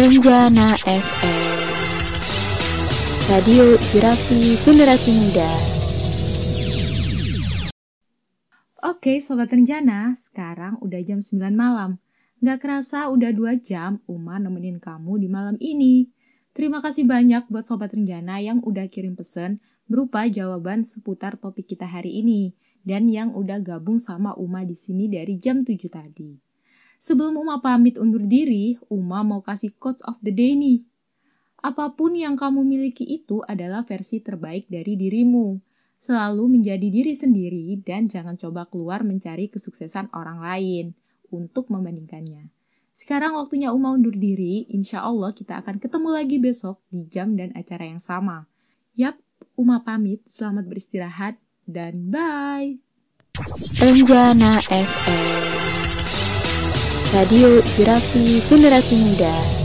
Renjana FM Radio Inspirasi Generasi Muda Oke Sobat Renjana, sekarang udah jam 9 malam. Gak kerasa udah 2 jam Uma nemenin kamu di malam ini. Terima kasih banyak buat Sobat Renjana yang udah kirim pesan berupa jawaban seputar topik kita hari ini dan yang udah gabung sama Uma di sini dari jam 7 tadi. Sebelum Uma pamit undur diri, Uma mau kasih quotes of the day nih. Apa pun yang kamu miliki itu adalah versi terbaik dari dirimu. Selalu menjadi diri sendiri dan jangan coba keluar mencari kesuksesan orang lain untuk membandingkannya. Sekarang waktunya Uma undur diri, insya Allah kita akan ketemu lagi besok di jam dan acara yang sama. Yap, Uma pamit, selamat beristirahat, dan bye! Renjana FM Radio Inspirasi Generasi Muda